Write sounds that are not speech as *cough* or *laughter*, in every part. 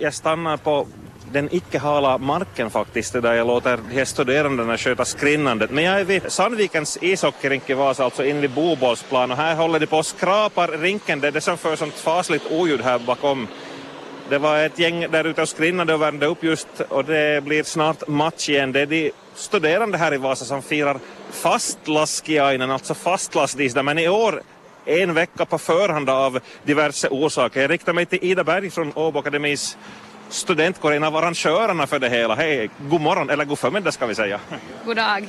Jag, stannar på den icke-hala marken faktiskt, där jag låter de här studerandena sköta skrinnandet. Men jag är vid Sandvikens ishockeyrink i Vasa, alltså in vid Bobollsplan och här håller de på och skrapar rinken. Det är det som för sånt fasligt oljud här bakom. Det var ett gäng där ute och skrinnade och värmde upp just och det blir snart match igen. Det är de studerande här i Vasa som firar fastlaskiainen, alltså fastlastisdag, men i år en vecka på förhand av diverse orsaker. Jag riktar mig till Ida Berg från Åbo Akademis studentkår, en av arrangörerna för det hela. Hej, god morgon, eller god förmiddag ska vi säga. God dag.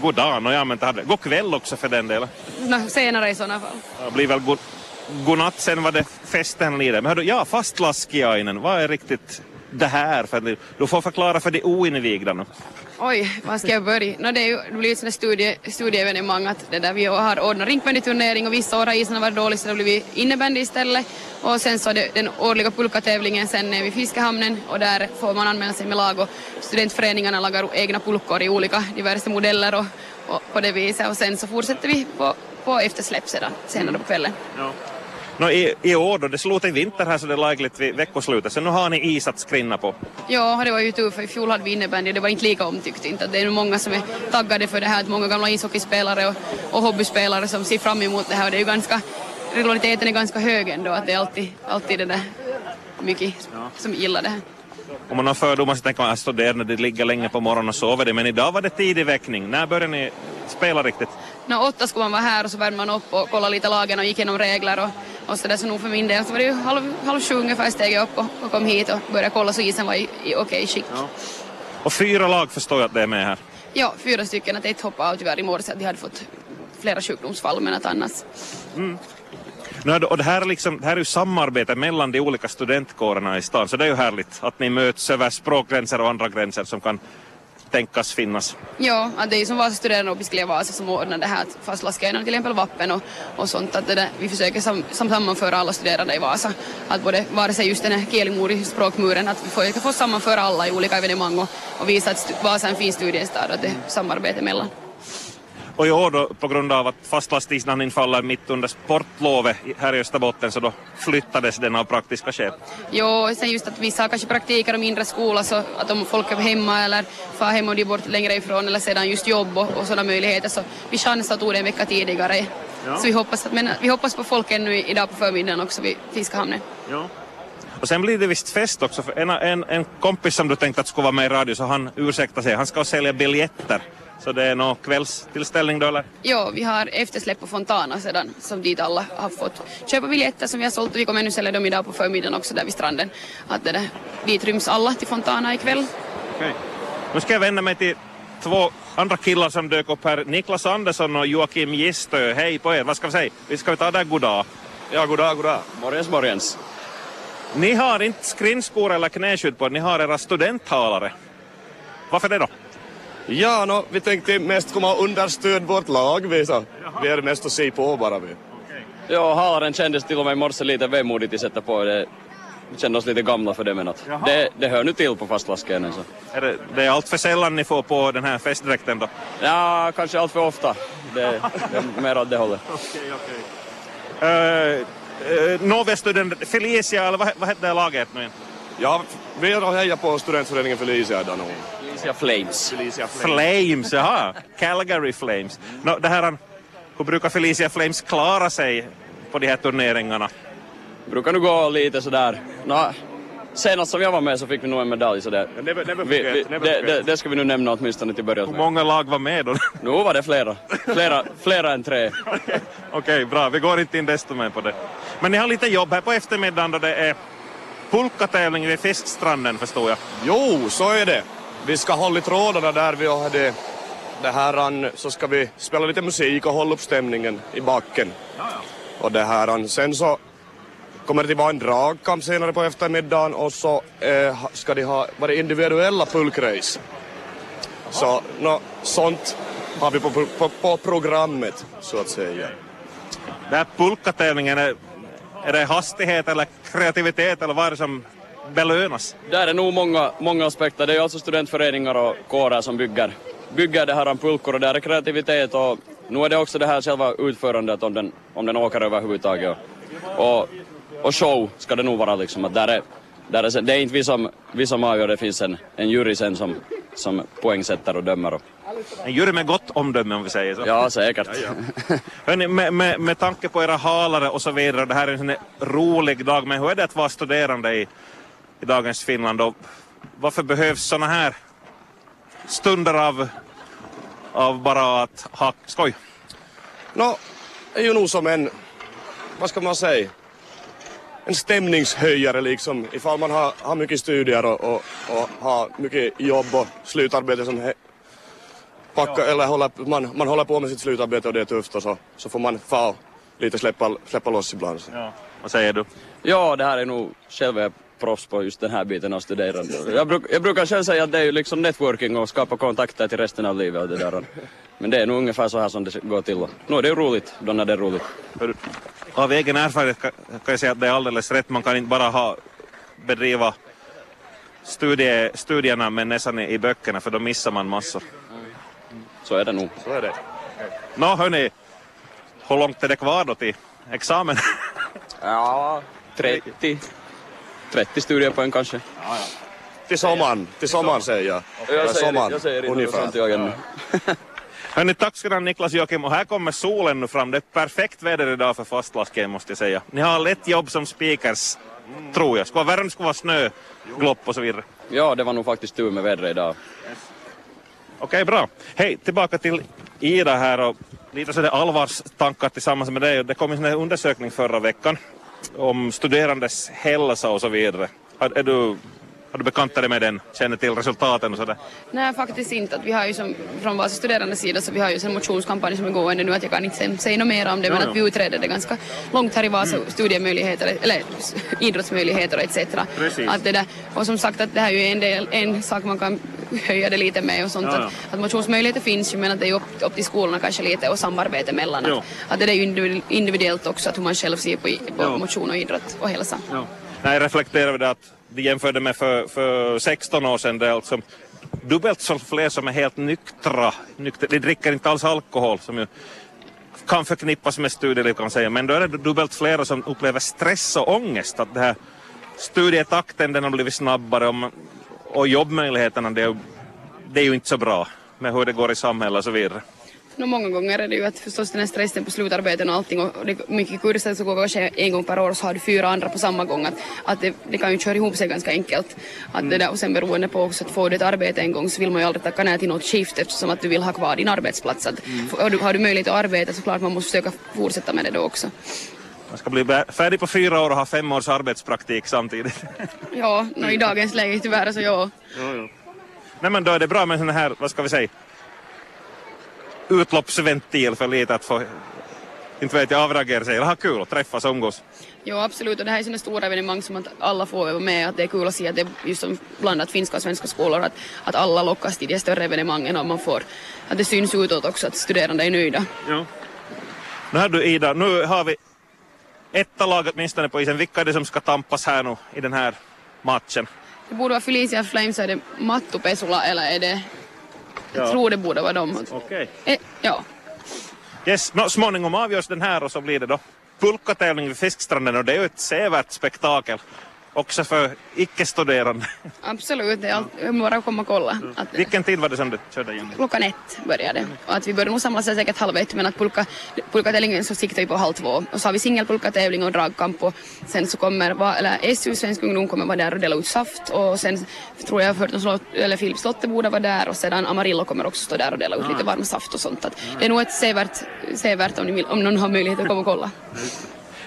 God dag, no, ja, men det hade, god kväll också för den delen. No, senare i sådana fall. Det blir väl god, god natt sen vad det festen lider. Men hördu, ja, fastlaskiainen, vad är riktigt det här? För, du får förklara för de oinvigda nu. Oj, var ska jag börja? No, det, är ju, det blir ju ett studie, studieevenemang att det där vi har ordnat rinkbandyturnering och vissa år har isen varit dålig så det blir innebandy istället. Och sen så det, den årliga pulkatävlingen sen är vid Fiskehamnen och där får man anmäla sig med lag och studentföreningarna lagar egna pulkor i olika diverse modeller och, och på det viset och sen så fortsätter vi på, på eftersläpp sedan senare på kvällen. Ja. No, i, I år då, det slutar i vinter här så det är lagligt vid veckoslutet, så nu har ni is att skrinna på. Ja, det var ju tur för i fjol hade vi innebandy och det var inte lika omtyckt inte. Det är nog många som är taggade för det här, att många gamla ishockeyspelare och, och hobbyspelare som ser fram emot det här och det är ju ganska, regulariteten är ganska hög ändå, att det är alltid, alltid det där mycket Ja. som gillar det här. Om man har fördomar så tänker man att studerande de ligger länge på morgonen och sover, de, men idag var det tidig väckning. När började ni spela riktigt? Nå, åtta skulle man vara här och så värmde man upp och kollade lite lagen och gick igenom regler och, och så där. Så nog för min del så var det ju halv, halv sju ungefär steg jag upp och, och kom hit och började kolla så isen var i, i okej skick. Ja. Och fyra lag förstår jag att det är med här. fyra stycken. Att ett hoppade av tyvärr i morse att de hade fått flera sjukdomsfall men att annars. Nu, och det här, är liksom, det här är ju samarbete mellan de olika studentkårerna i stan, så det är ju härligt att ni möts över språkgränser och andra gränser som kan tänkas finnas. Ja, att det är ju som Vasa studerande och Opiskeliga Vasa som ordnar det här att fastlaskeinen till exempel vapen och, och sånt. Att det där, vi försöker sam, sam, sammanföra alla studerande i Vasa. Att både, vare sig just den här Kielimuri språkmuren, att vi försöker få sammanföra alla i olika evenemang och, och visa att Vasa är en fin studiestad och att det är samarbete mellan. Och i år då, på grund av att fastlastisdagen faller mitt under sportlovet här i Österbotten så då flyttades den av praktiska skäl. Jo, sen just att vissa har kanske praktiker och mindre skola så att om folk är hemma eller far hem och de är bort längre ifrån eller sedan just jobb och, och sådana möjligheter så vi chansade och tog det en vecka tidigare. Ja. Så vi hoppas, att, men vi hoppas på folk ännu idag på förmiddagen också vid Fiskahamnen. Ja. Och sen blir det visst fest också, för en, en, en kompis som du tänkte att skulle vara med i radio så han ursäktar sig, han ska sälja biljetter. Så det är någon kvällstillställning då eller? Jo, vi har eftersläpp på Fontana sedan som dit alla har fått köpa biljetter som vi har sålt och vi kommer ännu sälja dem idag på förmiddagen också där vid stranden. Att det där, dit ryms alla till Fontana ikväll. Okej. Nu ska jag vända mig till två andra killar som dök upp här. Niklas Andersson och Joakim Gistö. Hej på er, vad ska vi säga? Vi ska vi ta där goddag. Ja, goddag, goddag. Morgens, morgens. Ni har inte skrinskor eller knäskydd på ni har era studenttalare. Varför det då? Ja, no, vi tänkte mest komma och understöd vårt lag. Vi, så. vi är mest att se på bara. Vi. Ja, halaren kändes till och med i morse lite vemodigt att sätta på. Det vi kände oss lite gamla för det men att det, det hör nu till på fastlaskenen så. Är det, det är allt för sällan ni får på den här festdräkten då? Ja, kanske allt för ofta. Det, det är mer åt det hållet. *laughs* Okej, okej. Uh, uh, Novia-student Felicia, eller vad, vad hette det laget nu igen? Ja, vi har hejar på studentföreningen Felicia idag nog. Felicia Flames. Felicia Flames. Flames, jaha. Calgary Flames. No, det här, hur brukar Felicia Flames klara sig på de här turneringarna? Brukar nu gå lite sådär. Nå, senast som jag var med så fick vi nog en medalj så det, Never, never vi, forget, vi, never det, det, det ska vi nu nämna åtminstone till början Hur många lag var med då? Nu var det flera. Flera, flera än tre. *laughs* Okej, bra. Vi går inte in desto mer på det. Men ni har lite jobb här på eftermiddagen då det är pulkatävling vid Fiskstranden förstår jag. Jo, så är det. Vi ska hålla i trådarna där vi hade det här, så ska vi spela lite musik och hålla upp stämningen i backen. Och det här, sen så kommer det att vara en dragkamp senare på eftermiddagen och så eh, ska de ha vara individuella pulkrace. Så nå, sånt har vi på, på, på programmet så att säga. Den här pulkatävlingen, är, det hastighet eller kreativitet eller vad är det som belönas? Där är nog många, många aspekter. Det är alltså studentföreningar och kårer som bygger, bygger det här om pulkor och där är kreativitet och nu är det också det här själva utförandet om den, om den åker överhuvudtaget. Och, och, och show ska det nog vara liksom. Att där är, där är, det är inte vi som, vi som avgör, det finns en, en jury sen som, som poängsätter och dömer. En jury med gott omdöme om vi säger så. ja, säkert. Hörni, med, med, med tanke på era halare och så vidare, det här är en rolig dag, men hur är det att vara studerande i, i dagens Finland och varför behövs såna här stunder av, av bara att ha skoj? Nå, är ju nog som en, vad ska man säga, en stämningshöjare liksom ifall man har, har mycket studier och, och, och har mycket jobb och slutarbete som he, packa, eller håller, man, man håller på med sitt slutarbete och det är tufft och så, så får man få lite släppa, släppa loss ibland. Ja. Vad säger du? Ja, det här är nog själv är jag proffs på just den här biten av studerande. Jag, bruk, jag brukar själv säga att det är ju liksom networking och skapa kontakter till resten av livet och det där. Men det är nog ungefär så här som det går till. Nu är det ju roligt, då när det är roligt. Av egen erfarenhet kan jag säga att det är alldeles rätt. Man kan inte bara ha, bedriva studie, studierna med näsan i, böckerna för då missar man massor. Så är det nog. Så är det. Nå hörni, hur långt är det kvar då till examen? *laughs* Ja, 30. 30 studiepoäng kanske. Till sommaren, till sommaren säger jag. Jag säger, jag säger ungefär. sånt jag ännu. Hörni, tack ska Niklas Joakim och här kommer solen nu fram. Det är perfekt väder idag för fastlasken måste jag säga. Ni har lätt jobb som speakers, tror jag. Skulle vara det skulle vara snö, glopp och så vidare. Ja, det var nog faktiskt tur med vädret idag. Okej, bra. Hej, tillbaka till Ida här och lite sådär allvarstankar tillsammans med dig. Det kom en undersökning förra veckan om studerandes hälsa och så vidare. Är du, har du bekantat dig med den? Känner till resultaten och sådär? Nej, faktiskt inte. Att vi har ju som, från Vasa studerande sida så vi har ju en motionskampanj som är gående nu att jag kan inte säga- något mer om det men Ja, att vi utreder det ganska långt här i Vasa, studiemöjligheter eller idrottsmöjligheter etc. Precis. Att det där, och som sagt att det här är ju en, del, en sak man kan höja det lite med och sånt. Ja, ja. Att, att motionsmöjligheter finns ju men att det är upp, upp till skolorna kanske lite och samarbete mellan. Jo. Att, att det är ju individu- individuellt också att hur man själv ser på, på motion och idrott och hälsa. Nej, jag reflekterade det att vi jämförde med för, för 16 år sedan. Det är alltså dubbelt så fler som är helt nyktra. nyktra. De dricker inte alls alkohol som ju kan förknippas med studieliv kan man säga. Men då är det dubbelt fler som upplever stress och ångest. Att det här studietakten den har blivit snabbare och, man- och jobbmöjligheterna det är, det är ju inte så bra med hur det går i samhället och så vidare. No, många gånger är det ju att förstås den här stressen på slutarbeten och allting och det mycket kurser så går kanske en gång per år så har du fyra andra på samma gång att, att det, det kan ju köra ihop sig ganska enkelt. Att det där, och sen beroende på också att får du ett arbete en gång så vill man ju aldrig tacka nej till något skift eftersom att du vill ha kvar din arbetsplats. Att, har, du, har du möjlighet att arbeta så klart man måste försöka fortsätta med det då också. Man ska bli färdig på fyra år och ha fem års arbetspraktik samtidigt. Ja, no, i dagens läge tyvärr så ja. Nej men då är det bra med sån här, vad ska vi säga, utloppsventil för lite att få, inte vet jag, avragera sig eller ha kul och träffas och umgås. Jo absolut och det här är sådana stora evenemang som att alla får vara med att det är kul att se att det är just som blandat finska och svenska skolor att, att alla lockas till de större evenemangen och man får att det syns utåt också att studerande är nöjda. Ja. Nu har du Ida, nu har vi ett lag åtminstone på isen. Vilka är det som ska tampas här nu i den här matchen? Det borde vara Felicia Flames, är det Mattu Pesula eller är det... Jag Ja. tror det borde vara dem. Okej. Eh, ja. Yes, no, småningom avgörs den här och så blir det då pulkatävling vid Fiskstranden och det är ju ett sevärt spektakel. Också för icke-studerande. Absolut, det är allt, bara komma och kolla. Att, Vilken tid var det som du körde igen? klockan ett började och att vi började nog samlas säkert halv ett men att pulka, pulkatävlingen så siktar vi på halv två och så har vi singelpulkatävling och dragkamp och sen så kommer, eller SU Svensk Ungdom kommer vara där och dela ut saft och sen tror jag för slott, eller Filip Slotte borde vara där och sedan Amarillo kommer också stå där och dela ut lite varm saft och sånt. Att det är nog ett sevärt, sevärt om, ni om någon har möjlighet att komma och kolla.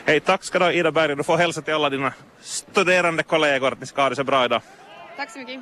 Hej, tack ska du ha Ida Berg. Du får hälsa till alla dina studerande kollegor att ni ska ha det så bra idag. Tack så mycket.